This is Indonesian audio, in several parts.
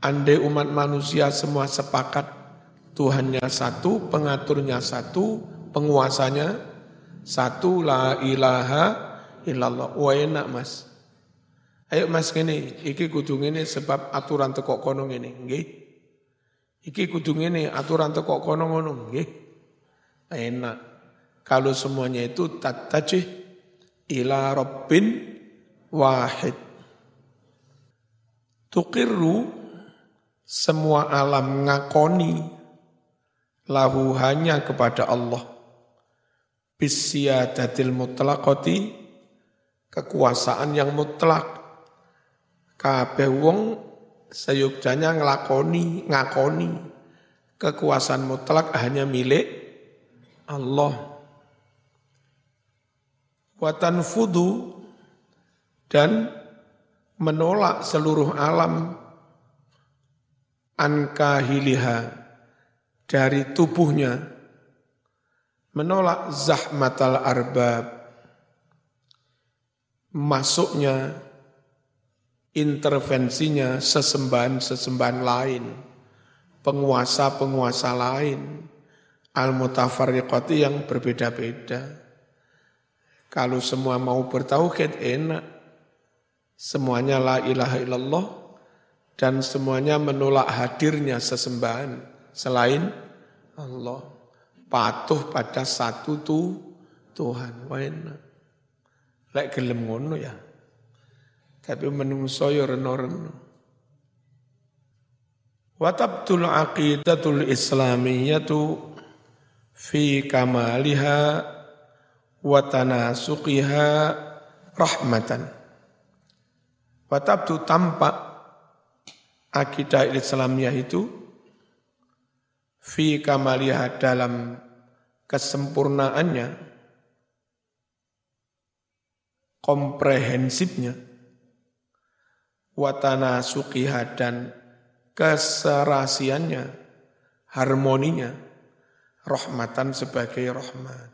andai umat manusia semua sepakat Tuhannya satu, pengaturnya satu, penguasanya satu, la ilaha illallah. Wah enak mas. Ayo mas gini, iki kudu ini sebab aturan tekok kono ini, nggih. Iki kudu ini aturan tekok kono ngono, nggih. Enak. Kalau semuanya itu tatajih ila rabbin wahid. Tukirru semua alam ngakoni lahu hanya kepada Allah. Bisyadatil mutlaqati kekuasaan yang mutlak kabeh wong seyukjanya ngelakoni, ngakoni kekuasaan mutlak hanya milik Allah. Watan fudu dan menolak seluruh alam ankahiliha dari tubuhnya menolak zahmatal arbab masuknya intervensinya sesembahan-sesembahan lain, penguasa-penguasa lain, al-mutafarriqati yang berbeda-beda. Kalau semua mau bertauhid enak. Semuanya la ilaha illallah dan semuanya menolak hadirnya sesembahan selain Allah. Patuh pada satu tu Tuhan. Wah enak. Lek gelem ngono ya. Tapi menungso ya reno-reno. Wa tabtul aqidatul islamiyatu fi kamaliha wa tanasuqiha rahmatan. Wa tabtu tampak akidah Islamiyah itu fi kamaliha dalam kesempurnaannya komprehensifnya watana sukiha dan keserasiannya, harmoninya, rahmatan sebagai rahmat.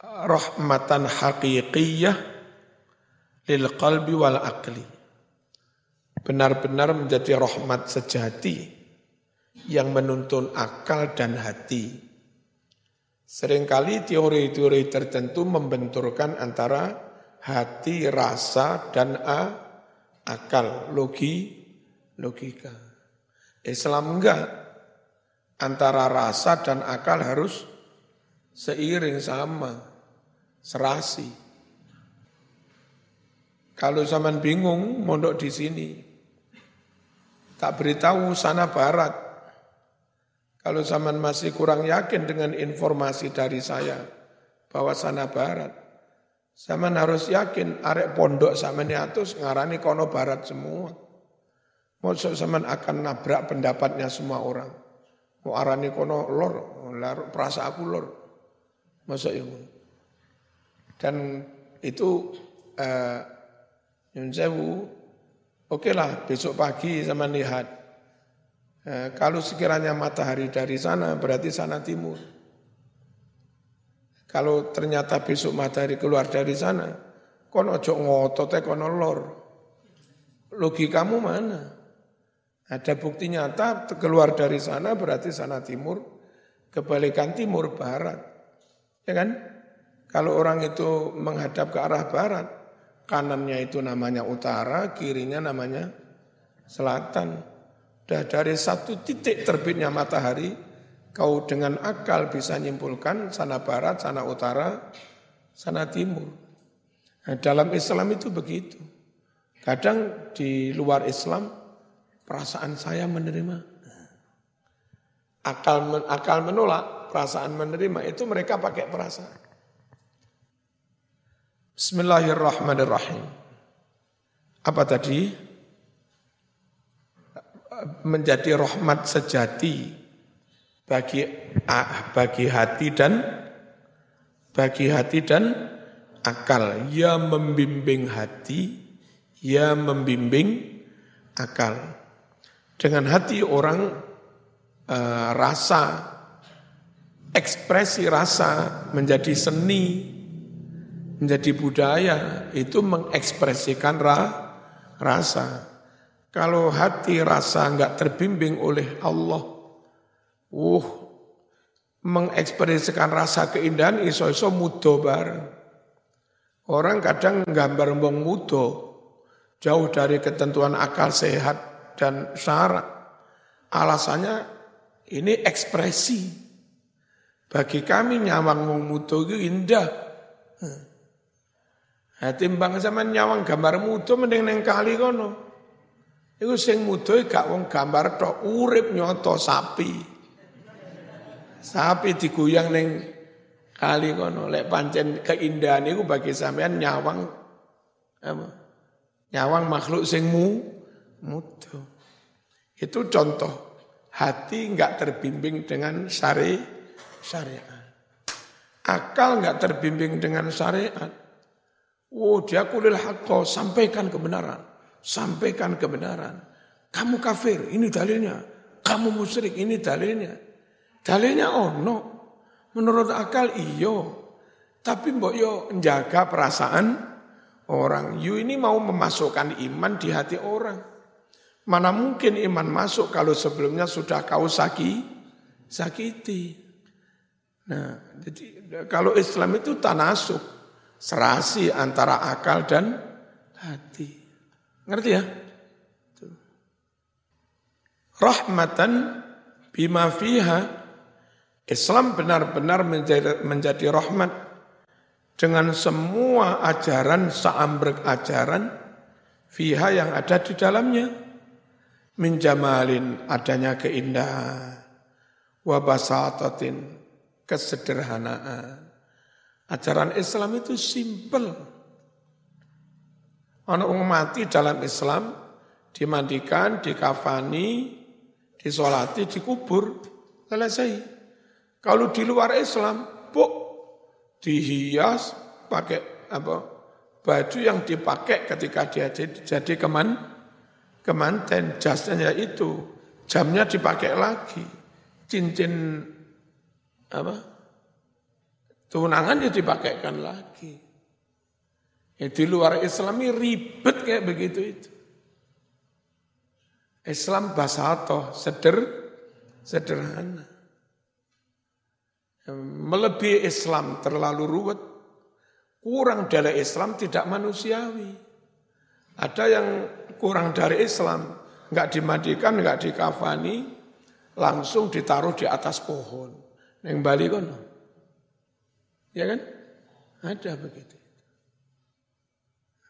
Rahmatan haqiqiyah lil qalbi wal akli. Benar-benar menjadi rahmat sejati yang menuntun akal dan hati. Seringkali teori-teori tertentu membenturkan antara hati, rasa, dan a, akal, logi, logika. Islam enggak. Antara rasa dan akal harus seiring sama, serasi. Kalau zaman bingung, mondok di sini. Tak beritahu sana barat. Kalau zaman masih kurang yakin dengan informasi dari saya bahwa sana barat, Zaman harus yakin arek pondok sama atus ngarani kono barat semua. Maksud zaman akan nabrak pendapatnya semua orang. Mau arani kono lor, perasa aku lor. Masa yang Dan itu eh, Yun Oke lah besok pagi sama lihat. Eh, kalau sekiranya matahari dari sana berarti sana timur. Kalau ternyata besok matahari keluar dari sana, kono ojo ngotot kono lor. Logikamu mana? Ada bukti nyata keluar dari sana berarti sana timur, kebalikan timur barat. Ya kan? Kalau orang itu menghadap ke arah barat, kanannya itu namanya utara, kirinya namanya selatan. Sudah dari satu titik terbitnya matahari, Kau dengan akal bisa nyimpulkan sana barat, sana utara, sana timur. Nah, dalam Islam itu begitu. Kadang di luar Islam perasaan saya menerima. Akal akal menolak, perasaan menerima itu mereka pakai perasaan. Bismillahirrahmanirrahim. Apa tadi? Menjadi rahmat sejati bagi bagi hati dan bagi hati dan akal. Ya membimbing hati, ya membimbing akal. Dengan hati orang uh, rasa, ekspresi rasa menjadi seni, menjadi budaya, itu mengekspresikan ra, rasa. Kalau hati rasa nggak terbimbing oleh Allah, uh, mengekspresikan rasa keindahan iso-iso mudo bareng. Orang kadang gambar wong mudo, jauh dari ketentuan akal sehat dan syarat. Alasannya ini ekspresi. Bagi kami nyawang wong mudo itu indah. Hati timbang sama nyawang gambar mudo mending neng kali kono. Iku sing muda gak wong gambar tok, urip nyoto sapi. Sapi digoyang ning kali kono lek pancen keindahan iku bagi sampean nyawang apa? Nyawang makhluk sing mu muda. Itu contoh hati enggak terbimbing dengan syari syariat. Akal enggak terbimbing dengan syariat. Oh dia kulil hakko, sampaikan kebenaran sampaikan kebenaran. Kamu kafir, ini dalilnya. Kamu musyrik, ini dalilnya. Dalilnya ono. Menurut akal iyo. Tapi mbok yo menjaga perasaan orang. You ini mau memasukkan iman di hati orang. Mana mungkin iman masuk kalau sebelumnya sudah kau saki, sakiti. Nah, jadi kalau Islam itu tanasuk, serasi antara akal dan hati. Ngerti ya? Rahmatan bima fiha. Islam benar-benar menjadi, menjadi rahmat. Dengan semua ajaran seambrek ajaran fiha yang ada di dalamnya. Menjamalin adanya keindahan. Wabasatatin kesederhanaan ajaran Islam itu simple Anak orang mati dalam Islam dimandikan, dikafani, disolati, dikubur, selesai. Kalau di luar Islam, bu, dihias pakai apa baju yang dipakai ketika dia jadi, jadi keman kemanten. Jasnya itu jamnya dipakai lagi. Cincin apa tunangan dia dipakaikan lagi Ya, di luar Islami ribet kayak begitu itu. Islam basato, seder, sederhana. Ya, melebihi Islam terlalu ruwet. Kurang dari Islam tidak manusiawi. Ada yang kurang dari Islam, nggak dimandikan, nggak dikafani, langsung ditaruh di atas pohon. Yang Bali kan? Ya kan? Ada begitu.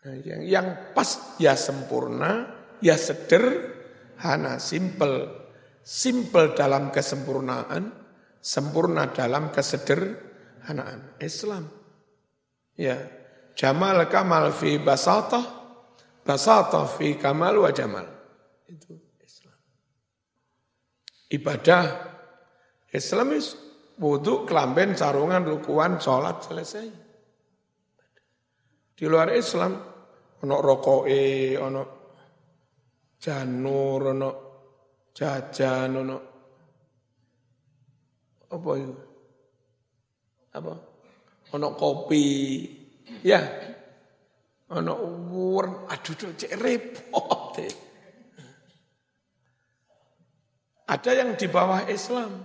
Nah, yang, yang pas ya sempurna, ya sederhana, simple. Simple dalam kesempurnaan, sempurna dalam kesederhanaan. Islam. Ya, jamal kamal fi basatah, basatah fi kamal wa jamal. Itu Islam. Ibadah Islamis wudhu, kelamben, sarungan, rukuan, sholat, selesai. Di luar Islam, ono rokoke, ono janur, ono jajan, ono apa itu? Apa? Ono kopi, ya. Ono uwur, aduh cek repot. Ada yang di bawah Islam,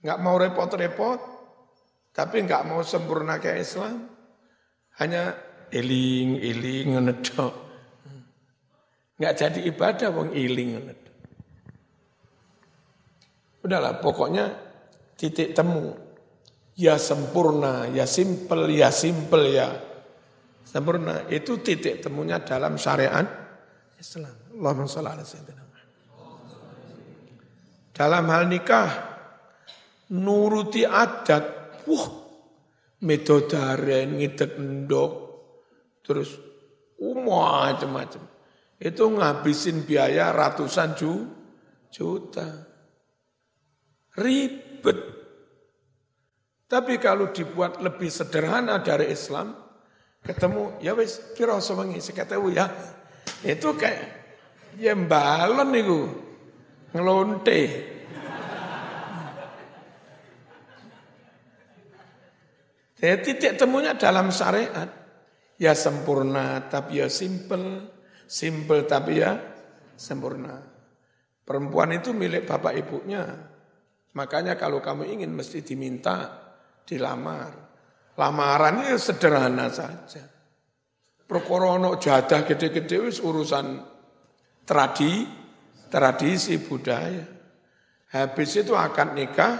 nggak mau repot-repot, tapi nggak mau sempurna kayak Islam, hanya eling ngedok. Nggak jadi ibadah wong eling ngedok. Udahlah pokoknya titik temu. Ya sempurna, ya simpel, ya simpel, ya sempurna. Itu titik temunya dalam syariat Islam. Allahumma sholli ala sayyidina Dalam hal nikah, nuruti adat, wah, metodaren, ngidek endok, Terus macam-macam. Itu ngabisin biaya ratusan ju, juta. Ribet. Tapi kalau dibuat lebih sederhana dari Islam, ketemu ya wis kira sewengi seketemu ya. Itu kayak ya balon itu ngelonte. Jadi titik temunya dalam syariat. Ya sempurna tapi ya simple, simple tapi ya sempurna. Perempuan itu milik bapak ibunya. Makanya kalau kamu ingin mesti diminta dilamar. Lamaran itu sederhana saja. Prokorono jadah gede-gede urusan tradi, tradisi budaya. Habis itu akan nikah,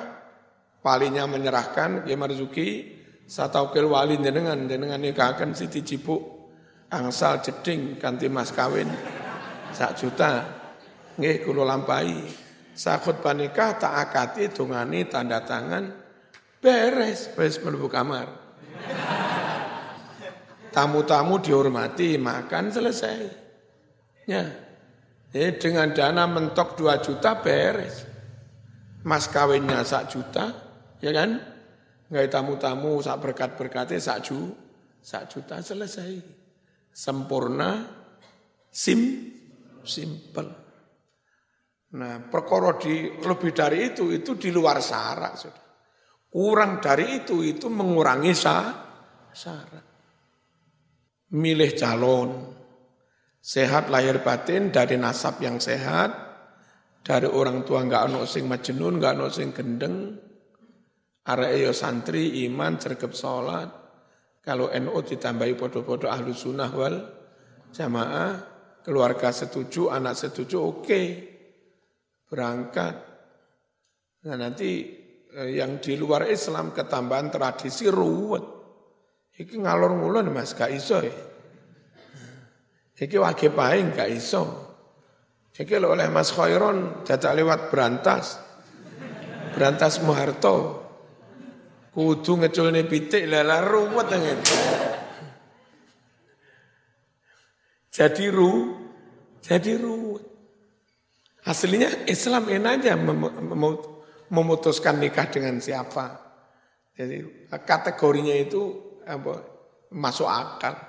walinya menyerahkan, ya marzuki, sataukil wali jenengan, jenengan nikahkan Siti Cipuk, angsal jeding, ganti mas kawin, sak juta, nggih kulo lampai. Sakut panikah tak akati dungani tanda tangan beres beres mlebu kamar. Tamu-tamu dihormati, makan selesai. Ya. Eh, dengan dana mentok 2 juta beres. Mas kawinnya sak juta, ya kan? Nggak tamu-tamu sak berkat-berkatnya sak ju, sak juta selesai. Sempurna, sim, simple. Nah, perkara di lebih dari itu itu di luar syarat. Kurang dari itu itu mengurangi syarat. Milih calon sehat lahir batin dari nasab yang sehat, dari orang tua nggak ono sing majnun, nggak ono sing gendeng, arek yo santri iman cergep salat. Kalau NU ditambahi podo-podo ahlu sunnah wal jamaah, keluarga setuju, anak setuju, oke. Okay berangkat. Nah nanti eh, yang di luar Islam ketambahan tradisi ruwet. Iki ngalor ngulon mas gak iso ya. Iki wajib paling gak iso. Iki oleh Mas Khairon jajak lewat berantas. Berantas Muharto. Kudu ngeculne pitik lala ruwet ngene. Jadi ru, jadi ruwet. Aslinya Islam enak aja memutuskan nikah dengan siapa. Jadi kategorinya itu apa, masuk akal.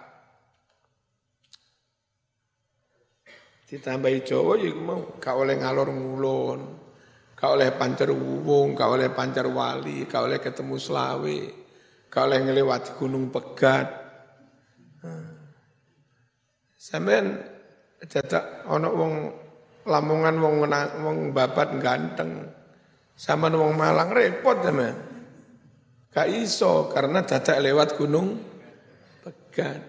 Ditambahi Jawa ya mau gak oleh ngalor ngulon, gak oleh pancar wubung, gak oleh pancar wali, gak oleh ketemu selawe, gak oleh ngelewati gunung pegat. Sampean jatah ono wong Lamongan wong wong babat ganteng. Sama wong Malang repot sama. Gak iso karena dadak lewat gunung Pegat.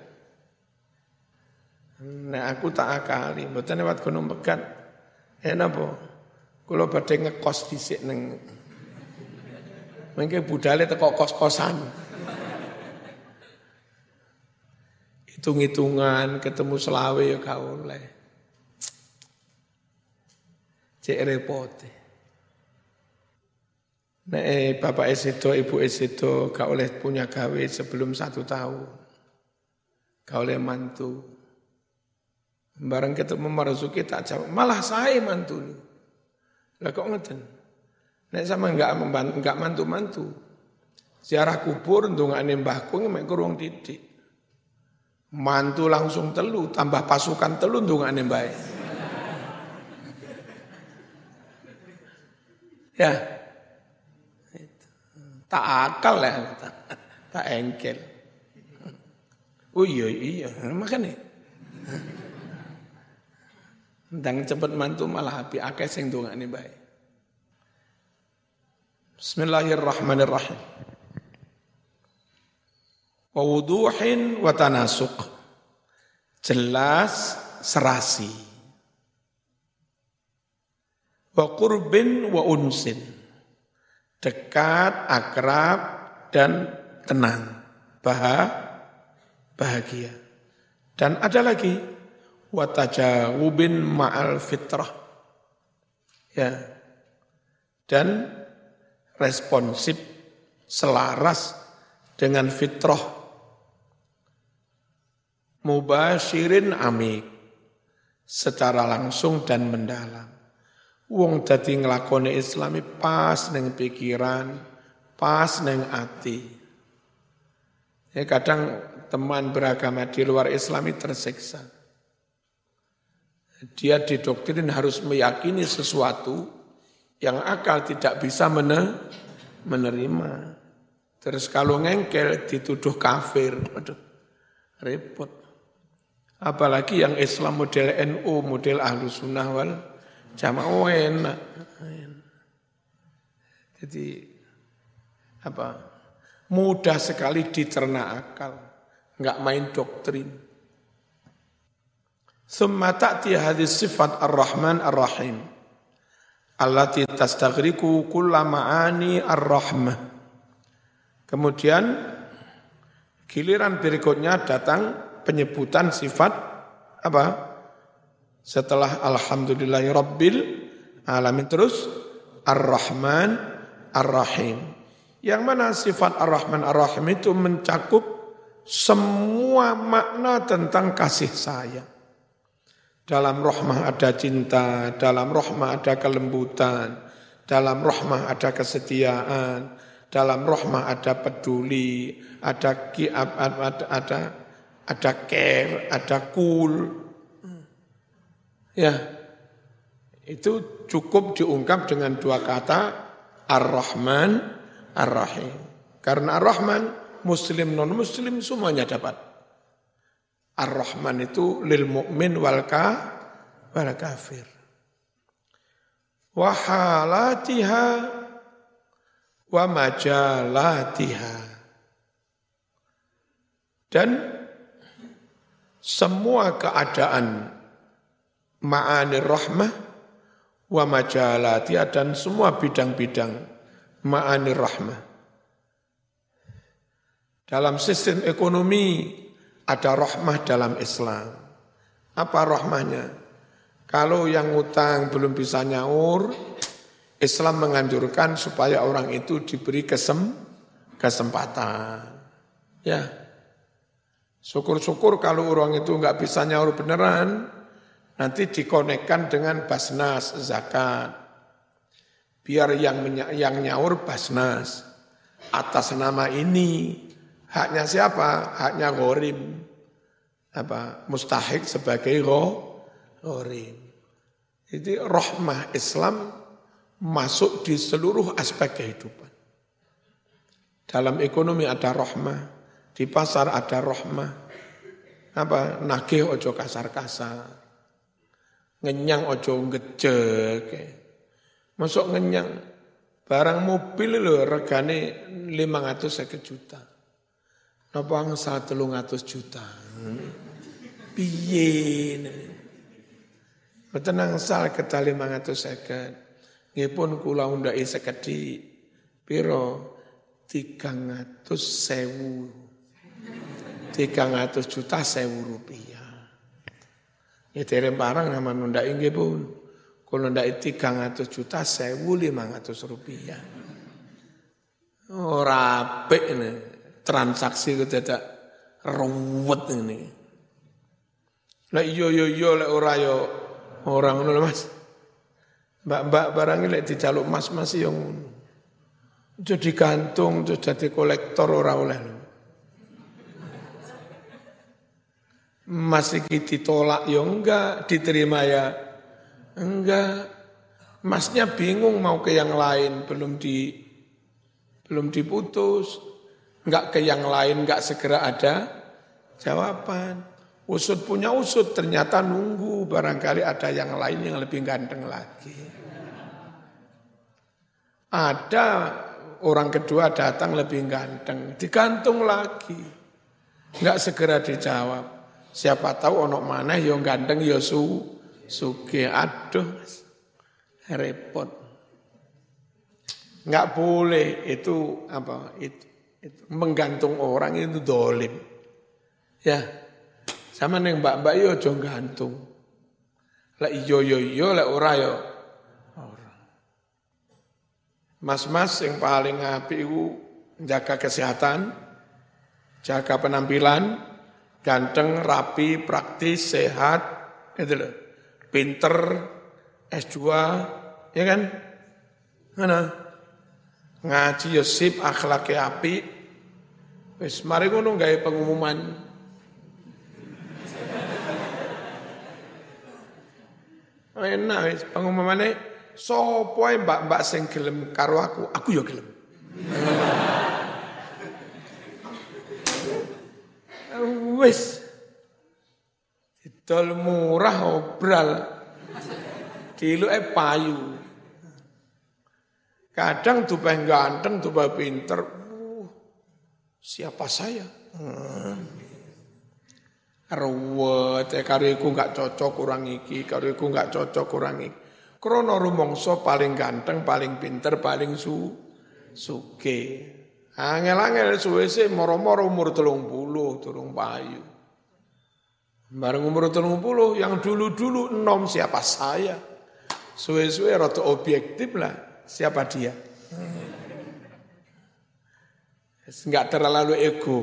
Nah aku tak akali, mboten lewat gunung Pegat. Enak po. Kulo badhe ngekos dhisik neng Mungkin budale teko kos-kosan. Hitung-hitungan ketemu selawe ya gak oleh. Cek repot. Nek eh, bapak esedo, ibu esedo gak oleh punya gawe sebelum satu tahun. Gak oleh mantu. Barang ketemu marzuki tak jawab. Malah saya mantu nih. Lah kok ngeten? Nek sama enggak membantu, enggak mantu-mantu. Ziarah kubur ndongane mbahku mek kurung titik. Mantu langsung telu, tambah pasukan telu ndongane baik. Ya. Tak akal ya. Tak engkel. Oh iya iya, makanya. Dan cepat mantu malah api akeh sing ini baik. Bismillahirrahmanirrahim. Wa wuduhin wa tanasuq. Jelas serasi wa qurbin wa unsin. Dekat, akrab, dan tenang. bahagia. Dan ada lagi, wa tajawubin ma'al fitrah. Ya. Dan responsif, selaras dengan fitrah. Mubashirin amik. Secara langsung dan mendalam. Wong dadi nglakoni islami pas neng pikiran, pas neng ati. Ya kadang teman beragama di luar islami tersiksa. Dia didoktrin harus meyakini sesuatu yang akal tidak bisa menerima. Terus kalau ngengkel dituduh kafir, aduh repot. Apalagi yang Islam model NU, model Ahlu Sunnah wal Jamaah oh, enak. Jadi apa? Mudah sekali dicerna akal, nggak main doktrin. Summa ta'ti hadis sifat ar-Rahman ar-Rahim. Allati tastaghriku kulla ma'ani ar-Rahmah. Kemudian giliran berikutnya datang penyebutan sifat apa? Setelah alhamdulillahi rabbil alamin terus ar-Rahman ar-Rahim. Yang mana sifat ar-Rahman ar-Rahim itu mencakup semua makna tentang kasih sayang. Dalam rahmah ada cinta, dalam rahmah ada kelembutan, dalam rahmah ada kesetiaan, dalam rahmah ada peduli, ada ada, ada ada care, ada cool. Ya, itu cukup diungkap dengan dua kata Ar-Rahman, Ar-Rahim. Karena Ar-Rahman, Muslim, non-Muslim semuanya dapat. Ar-Rahman itu lil mu'min wal, ka, wal kafir. Wahalatiha wa majalatiha. Dan semua keadaan ma'ani rahmah wa majalati dan semua bidang-bidang ma'ani rahmah. Dalam sistem ekonomi ada rahmah dalam Islam. Apa rahmahnya? Kalau yang ngutang belum bisa nyaur, Islam menganjurkan supaya orang itu diberi kesem, kesempatan. Ya, Syukur-syukur kalau orang itu nggak bisa nyaur beneran, nanti dikonekkan dengan basnas zakat. Biar yang yang nyaur basnas atas nama ini haknya siapa? Haknya gorim. Apa? Mustahik sebagai gorim. Jadi rahmah Islam masuk di seluruh aspek kehidupan. Dalam ekonomi ada rahmah, di pasar ada rohmah. Apa? Nagih ojo kasar-kasar. Ngenyang ojo ngejek. Masuk ngenyang. Barang mobil lho regane 550 juta. Napa angsa 300 juta. Piye Mboten angsal kita 550. Nggih pun kula undhaki sekedhik. Piro? 300 sewu 300 juta sewu rupiah. Ya dereng parang nama nunda inggih pun. Kalau nunda 300 juta sewu 500 rupiah. Oh rapik ini. Transaksi itu tidak ruwet ini. Lah iyo iyo iyo lek ora yo orang ngono Mas. Mbak-mbak barang lek dijaluk mas-mas yang jadi gantung, jadi kolektor ora oleh. Mas iki ditolak ya enggak, diterima ya enggak. Masnya bingung mau ke yang lain, belum di belum diputus. Enggak ke yang lain, enggak segera ada jawaban. Usut punya usut, ternyata nunggu barangkali ada yang lain yang lebih ganteng lagi. Ada orang kedua datang lebih ganteng, digantung lagi. Enggak segera dijawab. Siapa tahu onok mana yang ganteng ya su suge aduh repot. Enggak boleh itu apa itu, itu menggantung orang itu dolim. Ya. Sama neng mbak-mbak yo aja gantung. Lah iyo yo iyo lah ora yo. Mas-mas yang paling api itu jaga kesehatan, jaga penampilan, ganteng, rapi, praktis, sehat, gitu loh. Pinter, S2, ya kan? Mana? Ngaji ya sip, akhlaknya api. Wis mari ngono gawe pengumuman. Enak wis pengumumane sapa mbak-mbak sing gelem karo aku, aku ya gelem. Wis. dol murah obral. Diluke payu. Kadang pengen ganteng, tuh pinter. Uh, siapa saya? Hmm. Ruwet, ya karo gak cocok kurang iki, karo iku gak cocok kurang iki. Krono rumongso paling ganteng, paling pinter, paling su suke. Angel-angel sih moro-moro umur telung puluh, turung payu. Bareng umur telung puluh, yang dulu-dulu nom siapa saya. Suwe-suwe rata objektif lah, siapa dia. Enggak terlalu ego.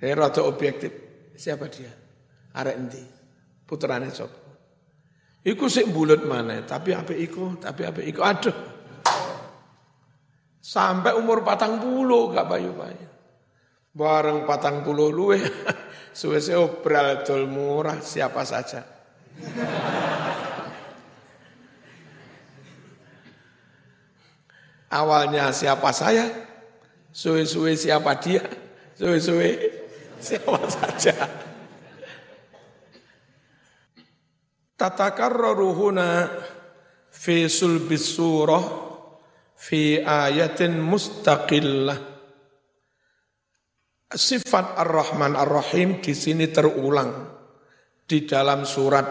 Eh, rata objektif. Siapa dia? Arek endi? Putrane sapa? Iku sik bulut mana, tapi apa iku, tapi apa iku, aduh. Sampai umur patang puluh gak bayu-bayu. Bareng patang puluh luwe, suwe-suwe obral dol murah siapa saja. Awalnya siapa saya, suwe-suwe siapa dia, suwe-suwe siapa saja. Tatakarraru huna fi sulbis surah fi ayatin mustaqillah. Sifat Ar-Rahman Ar-Rahim di sini terulang di dalam surat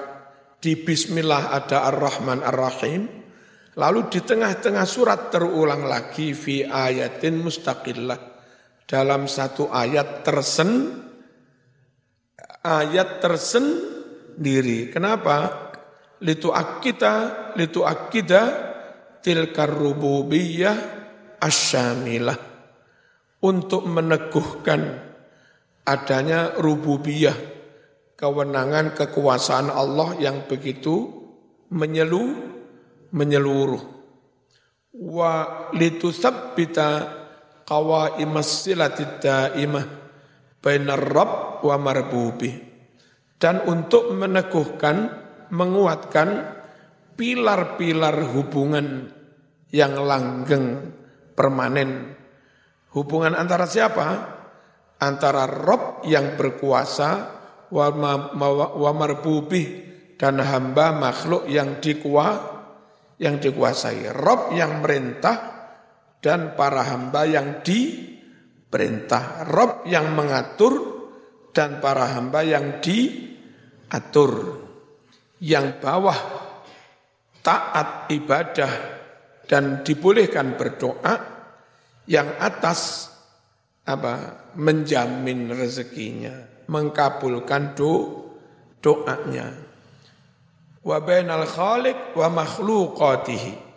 di Bismillah ada Ar-Rahman Ar-Rahim lalu di tengah-tengah surat terulang lagi fi ayatin mustaqillah dalam satu ayat tersen ayat tersendiri. Kenapa? Litu akita, litu akida tilkar rububiyah asyamilah. Untuk meneguhkan adanya rububiyah, kewenangan kekuasaan Allah yang begitu menyelu, menyeluruh. Wa litu sabbita qawaimas silatid daimah bainar rabb wa marbubi dan untuk meneguhkan menguatkan pilar-pilar hubungan yang langgeng permanen. Hubungan antara siapa? Antara rob yang berkuasa wa, ma, ma, wa marbubi dan hamba makhluk yang dikuah yang dikuasai rob yang merintah dan para hamba yang diperintah. Rob yang mengatur dan para hamba yang diatur. Yang bawah taat ibadah dan dibolehkan berdoa. Yang atas apa menjamin rezekinya, mengkabulkan do, doanya. Wa bainal khaliq wa makhluqatihi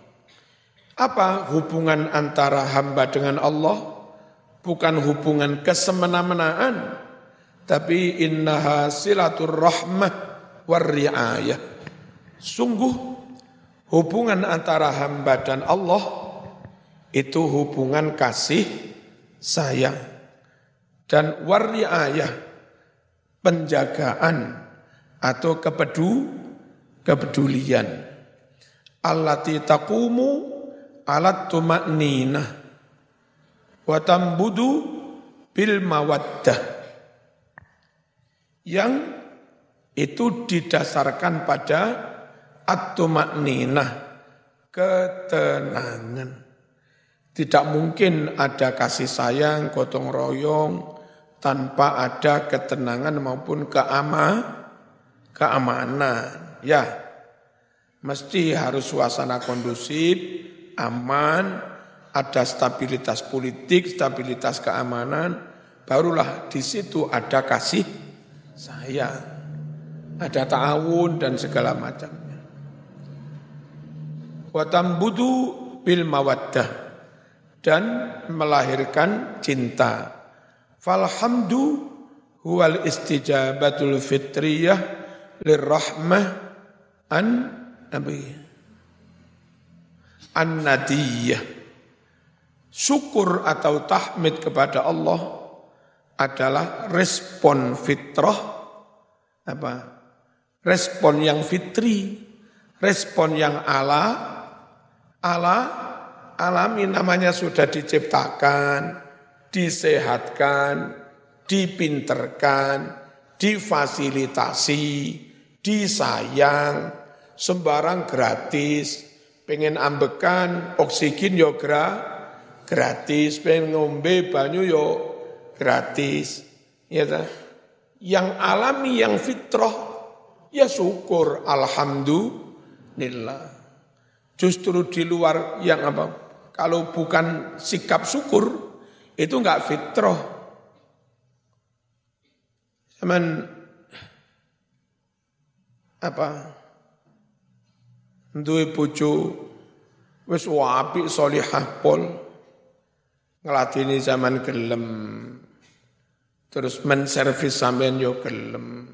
apa hubungan antara hamba dengan Allah? Bukan hubungan kesemena-menaan, tapi innaha silatur rahmah warri'ayah. Sungguh hubungan antara hamba dan Allah itu hubungan kasih sayang dan warri'ayah penjagaan atau kepedu kepedulian. Allati taqumu alat tumaknina wa tambudu bil mawaddah. Yang itu didasarkan pada at-tumakninah ketenangan. Tidak mungkin ada kasih sayang gotong royong tanpa ada ketenangan maupun keama keamanan ya mesti harus suasana kondusif aman, ada stabilitas politik, stabilitas keamanan, barulah di situ ada kasih sayang, ada ta'awun dan segala macamnya. Watambudu bil mawaddah dan melahirkan cinta. Falhamdu huwal istijabatul fitriyah lirrahmah an nabi an-nadiyah. Syukur atau tahmid kepada Allah adalah respon fitrah apa? Respon yang fitri, respon yang ala ala alami namanya sudah diciptakan, disehatkan, dipinterkan, difasilitasi, disayang, sembarang gratis, pengen ambekan oksigen yo gratis, pengen ngombe banyu yo gratis, ya ta? Yang alami, yang fitrah, ya syukur, alhamdulillah. Justru di luar yang apa? Kalau bukan sikap syukur, itu enggak fitrah. Zaman apa? Duwe bojo wis apik salihah pol ngladeni zaman gelem. Terus menservis sampean yo gelem.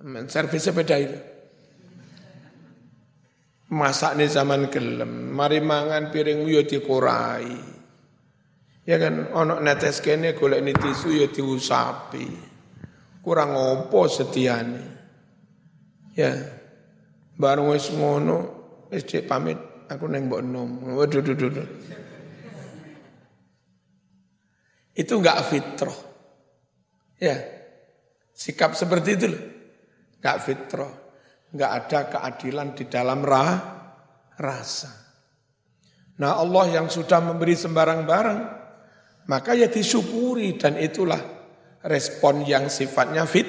Menservis sepeda itu. Masak nih zaman gelem, mari mangan piring yo dikorai. Ya kan, ono netes kene golek tisu yo diusapi. Kurang opo setiane. Ya, baru wis ngono, wis pamit, aku neng mbok nom. Waduh, duh, duh, duh. Itu enggak fitrah. Ya, sikap seperti itu loh. Enggak fitrah nggak ada keadilan di dalam rah, rasa. Nah Allah yang sudah memberi sembarang-barang, maka ya disyukuri dan itulah respon yang sifatnya fit,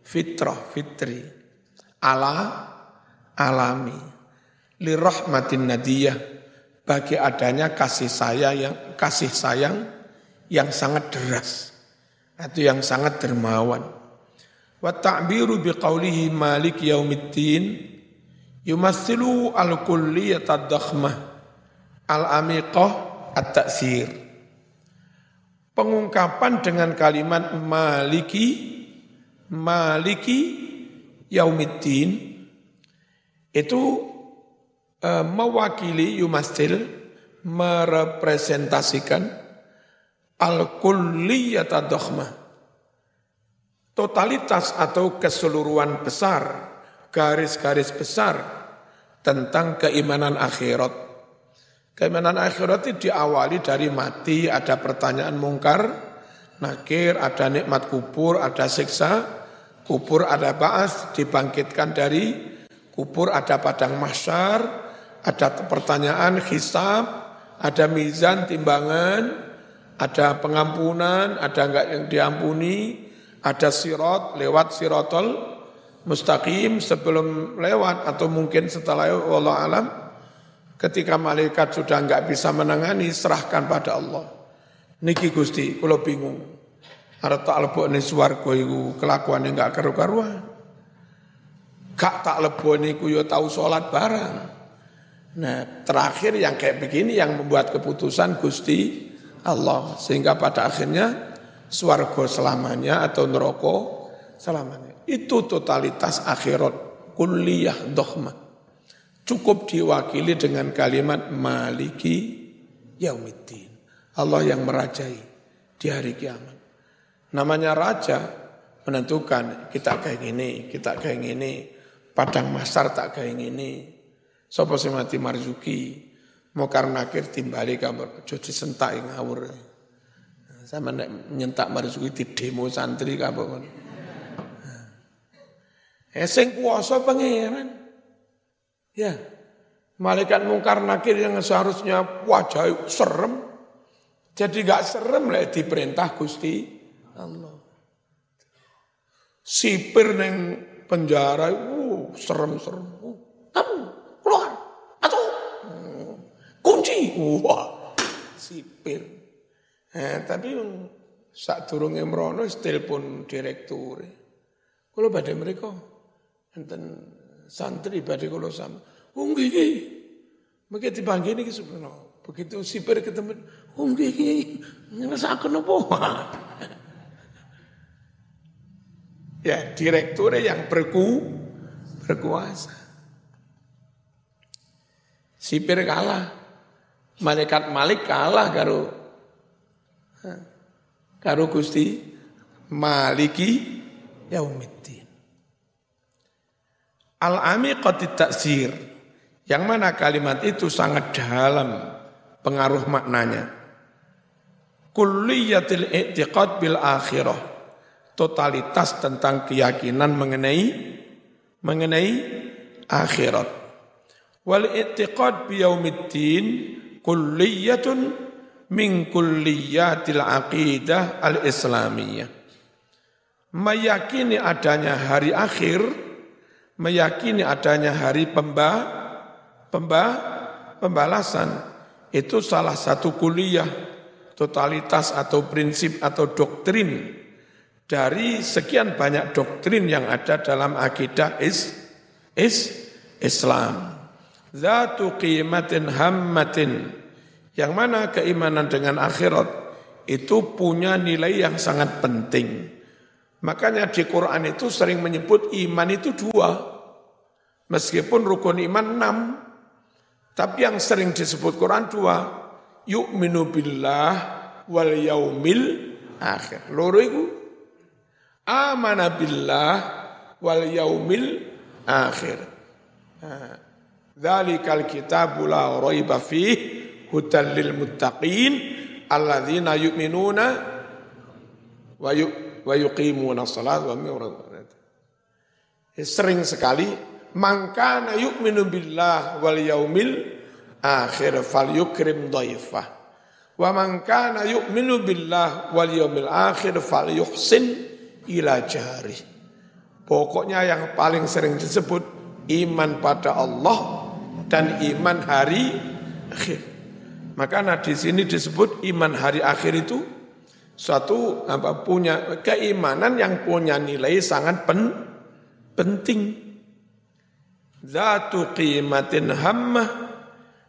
fitrah, fitri, ala, alami, lirahmatin nadiyah, bagi adanya kasih sayang yang kasih sayang yang sangat deras. Atau yang sangat dermawan. Wa ta'biru biqaulihi malik yaumiddin. Yumassilu al-kulliyat ad-dakhmah al-amiqah at-ta'sir. Pengungkapan dengan kalimat maliki maliki yaumiddin itu e, mewakili yumassil merepresentasikan al-kulliyat ad-dakhmah totalitas atau keseluruhan besar, garis-garis besar tentang keimanan akhirat. Keimanan akhirat itu diawali dari mati, ada pertanyaan mungkar, nakir, ada nikmat kubur, ada siksa, kubur ada baas, dibangkitkan dari kubur ada padang mahsyar, ada pertanyaan hisab, ada mizan timbangan, ada pengampunan, ada enggak yang diampuni, ada sirat lewat sirotol mustaqim sebelum lewat atau mungkin setelah Allah alam. Ketika malaikat sudah enggak bisa menangani serahkan pada Allah. Niki Gusti kalau bingung arep tak lebokne swarga iku kelakuane enggak karu-karuan gak tak lebokne iku yo ya tahu salat barang nah terakhir yang kayak begini yang membuat keputusan Gusti Allah sehingga pada akhirnya swargo selamanya atau neraka selamanya. Itu totalitas akhirat kulliyah dohma. Cukup diwakili dengan kalimat maliki yaumiddin. Allah yang merajai di hari kiamat. Namanya raja menentukan kita kayak gini, kita kayak gini, padang masar tak kayak gini. Sopo mati marzuki, mau karena akhir timbali kabar, cuci sentak ngawur. Sama nyentak marzuki di demo santri apa kon. Eh sing kuasa pangeran. Ya. Malaikat mungkar nakir yang seharusnya wajah serem. Jadi gak serem lah diperintah Gusti Allah. Sipir neng penjara, uh, serem-serem. Uh, kamu keluar, atau kunci. Wah, sipir. Eh, tapi saat turun mrono telepon direktur. Kalau badai mereka enten santri badai kalau sama. Oh nggih nggih. Begitu dipanggil ini sebenarnya. Begitu sipir ketemu, oh nggih nggih. Ngrasaken apa? Ya, direktur yang berku berkuasa. Sipir kalah. Malaikat Malik kalah karo karo Gusti Maliki Yaumiddin. Al-amiqati taksir. Yang mana kalimat itu sangat dalam pengaruh maknanya. Kulliyatil i'tiqad bil akhirah. Totalitas tentang keyakinan mengenai mengenai akhirat. Wal i'tiqad biyaumiddin kulliyatun min kulliyatil aqidah al-islamiyah. Meyakini adanya hari akhir, meyakini adanya hari pemba, pemba, pembalasan, itu salah satu kuliah, totalitas atau prinsip atau doktrin dari sekian banyak doktrin yang ada dalam akidah is, is Islam. Zatu qimatin hammatin. Yang mana keimanan dengan akhirat itu punya nilai yang sangat penting. Makanya di Quran itu sering menyebut iman itu dua. Meskipun rukun iman enam. Tapi yang sering disebut Quran dua. Yu'minu billah wal yaumil akhir. Loro itu amana billah wal yaumil akhir. Dzalikal kitabu la raiba fih hudal lil muttaqin alladzina yu'minuna wa yu, wa yuqimuna shalat wa Sering sekali mangkana yu'minu billah wal yaumil akhir fal yukrim dhaifah wa man kana yu'minu billah wal yaumil akhir fal yuhsin ila jari. Pokoknya yang paling sering disebut iman pada Allah dan iman hari akhir. Maka nah di sini disebut iman hari akhir itu suatu apa punya keimanan yang punya nilai sangat pen, penting. Zatu qimatin hammah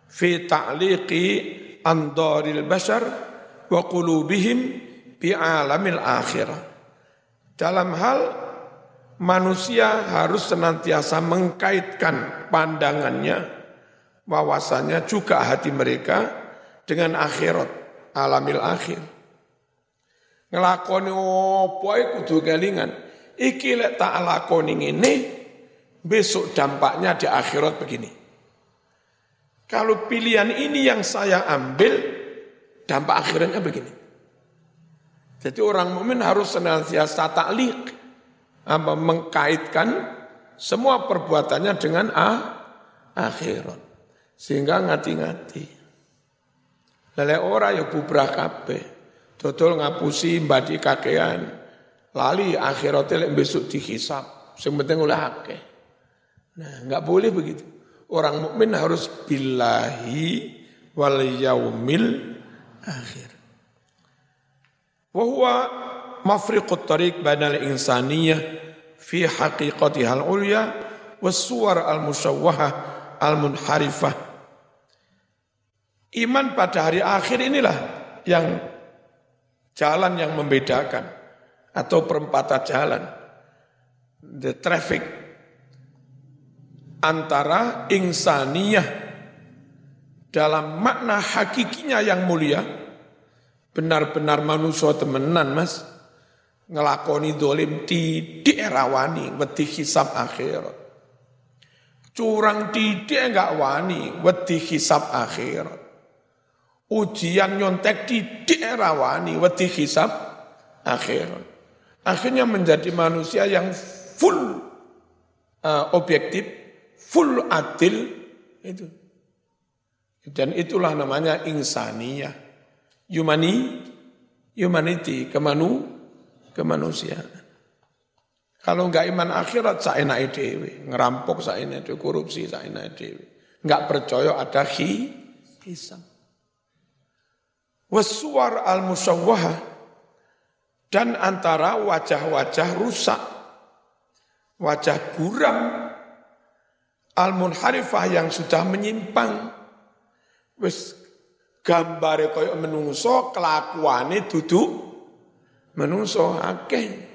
fi ta'liqi andaril bashar wa qulubihim bi alamil akhirah. Dalam hal manusia harus senantiasa mengkaitkan pandangannya, wawasannya juga hati mereka dengan akhirat, alamil akhir. Ngelakoni opo kudu kelingan. Iki lek tak lakoni ini, besok dampaknya di akhirat begini. Kalau pilihan ini yang saya ambil, dampak akhirnya begini. Jadi orang mukmin harus senantiasa taklik, apa mengkaitkan semua perbuatannya dengan ah, akhirat. Sehingga ngati-ngati. Lele ora ya bubrah kabeh. Dodol ngapusi mbadi kakean. Lali akhiratnya lek besok dihisap. Sing penting oleh akeh. Nah, enggak boleh begitu. Orang mukmin harus billahi wal yaumil akhir. Wa huwa mafriqut tariq bainal insaniyah fi haqiqatihal ulya wassuwar al musyawwahah al munharifah. Iman pada hari akhir inilah yang jalan yang membedakan atau perempatan jalan the traffic antara insaniyah dalam makna hakikinya yang mulia benar-benar manusia temenan mas. Ngelakoni dolim di erawani wedi hisab akhirat curang tidak enggak wani wedi hisab akhirat ujian nyontek di erawani wedi hisab akhirat akhirnya menjadi manusia yang full uh, objektif full adil itu. Dan itulah namanya insaniyah humani, humanity, kemanu, kemanusiaan. Kalau enggak iman akhirat, saya naik dewi. Ngerampok saya naik dewi, korupsi saya naik dewi. Enggak percaya ada hi, hisam. Wasuar al-musawwahah dan antara wajah-wajah rusak, wajah buram, al-munharifah yang sudah menyimpang, wis gambare kaya menungso kelakuane duduk menungso. Akeh.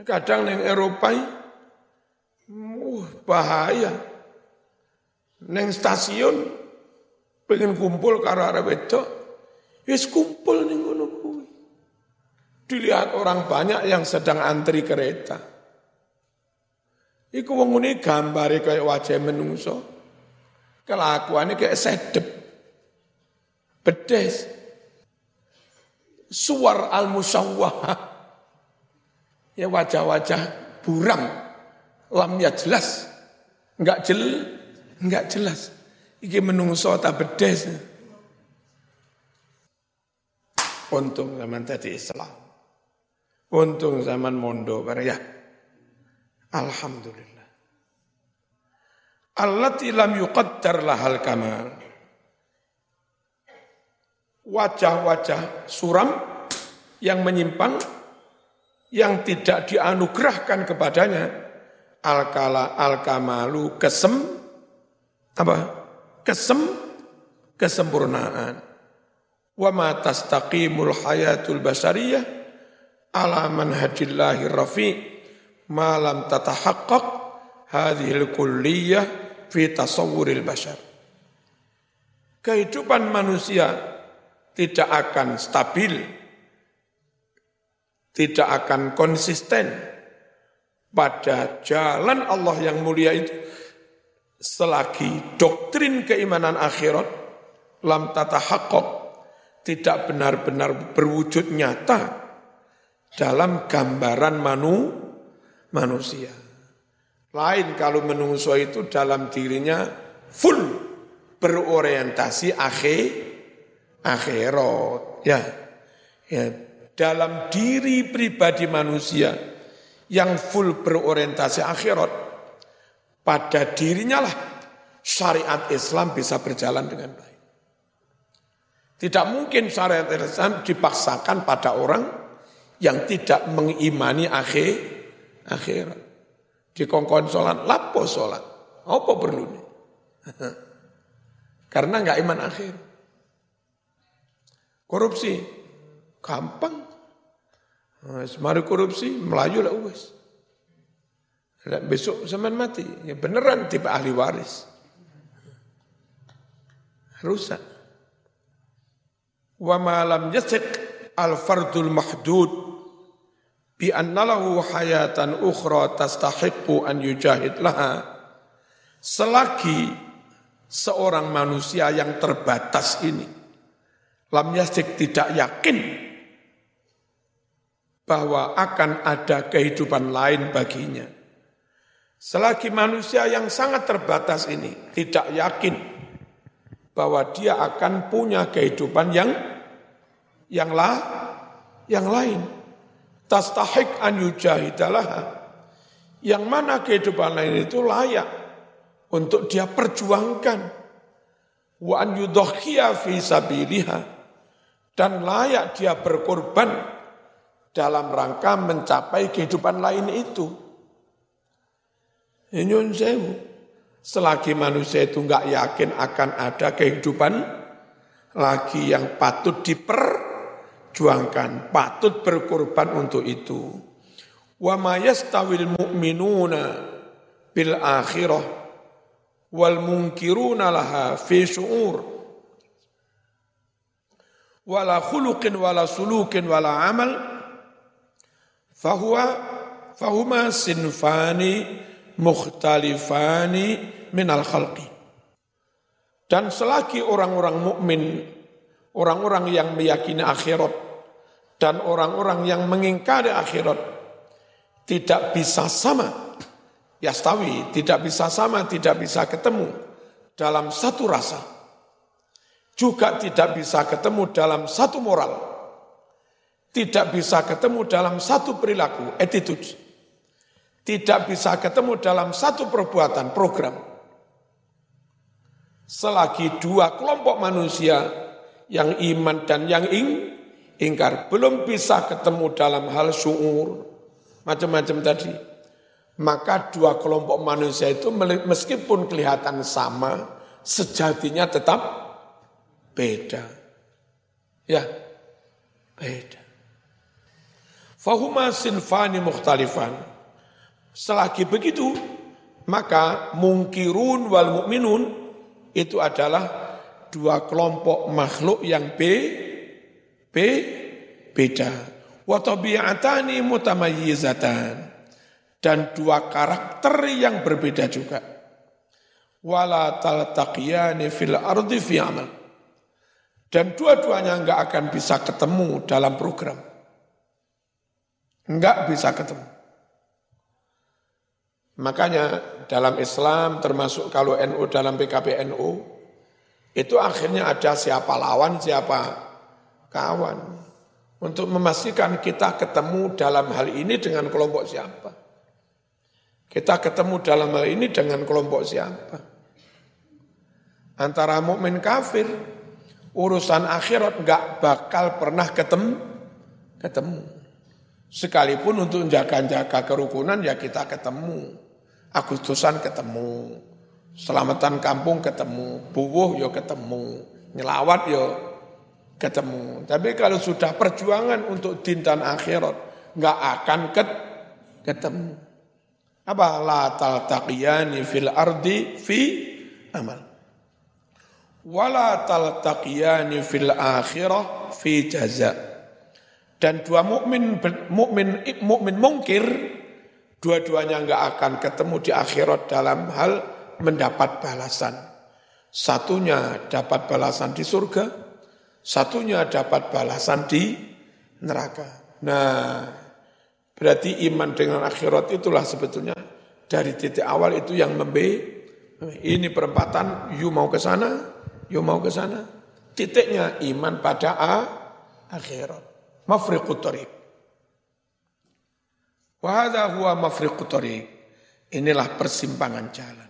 Kadang neng Eropa uh, bahaya. Neng stasiun pengen kumpul karo arep wedok wis kumpul ning ngono dilihat orang banyak yang sedang antri kereta. Iku wong ngene gambare kaya wajah menungso. Kelakuannya kayak sedep bedes suar al musawwah Ya wajah-wajah buram, lamnya jelas, enggak jel, enggak jelas. Iki menungso tak bedes. Untung zaman tadi Islam. Untung zaman mondo ya. Alhamdulillah. Allati lam yuqaddar lahal kamal. Wajah-wajah suram yang menyimpang, yang tidak dianugerahkan kepadanya, al-kala al-kamalu kesem, apa? Kesem, kesempurnaan. Wa ma tastaqimul hayatul basariyah ala manhajillahi rafi' malam tatahaqqaq hadhil kulliyah fi tasawwuril bashar. Kehidupan manusia tidak akan stabil, tidak akan konsisten pada jalan Allah yang mulia itu selagi doktrin keimanan akhirat lam tata hakok tidak benar-benar berwujud nyata dalam gambaran manu, manusia. Lain kalau menungso itu dalam dirinya full berorientasi akhir akhirat. Ya. ya. Dalam diri pribadi manusia yang full berorientasi akhirat, pada dirinya lah syariat Islam bisa berjalan dengan baik. Tidak mungkin syariat Islam dipaksakan pada orang yang tidak mengimani akhir akhirat. Di kongkon sholat, lapo sholat. Apa perlu nih? Karena nggak iman akhir. Korupsi, gampang. Nah, mari korupsi, melayu lah wes. Besok zaman mati, ya beneran tipe ahli waris. Rusak. Wa malam yasik al fardul mahdud bi annalahu hayatan ukhra tastahiqu an yujahid laha selagi seorang manusia yang terbatas ini lam yasdik tidak yakin bahwa akan ada kehidupan lain baginya selagi manusia yang sangat terbatas ini tidak yakin bahwa dia akan punya kehidupan yang yang lah yang lain tastahik an yujahidalah. Yang mana kehidupan lain itu layak untuk dia perjuangkan. Wa an yudhakhiya fi sabiliha. Dan layak dia berkorban dalam rangka mencapai kehidupan lain itu. Nyun sewu. Selagi manusia itu enggak yakin akan ada kehidupan lagi yang patut diper juangkan, patut berkorban untuk itu. Wa ma yastawil mu'minuna bil akhirah wal munkiruna laha fi syu'ur wala khuluqin wala sulukin wala amal fahuwa fahuma sinfani mukhtalifani minal khalqi dan selagi orang-orang mukmin orang-orang yang meyakini akhirat dan orang-orang yang mengingkari akhirat tidak bisa sama. Yastawi, tidak bisa sama, tidak bisa ketemu dalam satu rasa. Juga tidak bisa ketemu dalam satu moral. Tidak bisa ketemu dalam satu perilaku, attitude. Tidak bisa ketemu dalam satu perbuatan, program. Selagi dua kelompok manusia yang iman dan yang ing, ingkar belum bisa ketemu dalam hal syuur macam-macam tadi maka dua kelompok manusia itu meskipun kelihatan sama sejatinya tetap beda ya beda fahuma sinfani mukhtalifan selagi begitu maka mungkirun wal mukminun itu adalah dua kelompok makhluk yang B, B beda. Wa tabi'atani mutamayyizatan. Dan dua karakter yang berbeda juga. Wala taltaqiyani fil ardi fi amal. Dan dua-duanya enggak akan bisa ketemu dalam program. Enggak bisa ketemu. Makanya dalam Islam termasuk kalau NU dalam PKP NU itu akhirnya ada siapa lawan siapa kawan untuk memastikan kita ketemu dalam hal ini dengan kelompok siapa. Kita ketemu dalam hal ini dengan kelompok siapa. Antara mukmin kafir, urusan akhirat nggak bakal pernah ketemu, ketemu. Sekalipun untuk jaga-jaga kerukunan ya kita ketemu. Agustusan ketemu. Selamatan kampung ketemu. Buwuh yo ya ketemu. Nyelawat yo ya ketemu. Tapi kalau sudah perjuangan untuk din dan akhirat, nggak akan ket, ketemu. Apa? La taltaqiyani fil ardi fi amal. Wala taltaqiyani fil akhirah fi jaza. Dan dua mukmin mukmin mukmin mungkir dua-duanya nggak akan ketemu di akhirat dalam hal mendapat balasan. Satunya dapat balasan di surga, Satunya dapat balasan di neraka. Nah, berarti iman dengan akhirat itulah sebetulnya dari titik awal itu yang membe. Ini perempatan, you mau ke sana, you mau ke sana. Titiknya iman pada A, akhirat. Mafriqut tariq. Wahada huwa mafriqut tariq. Inilah persimpangan jalan.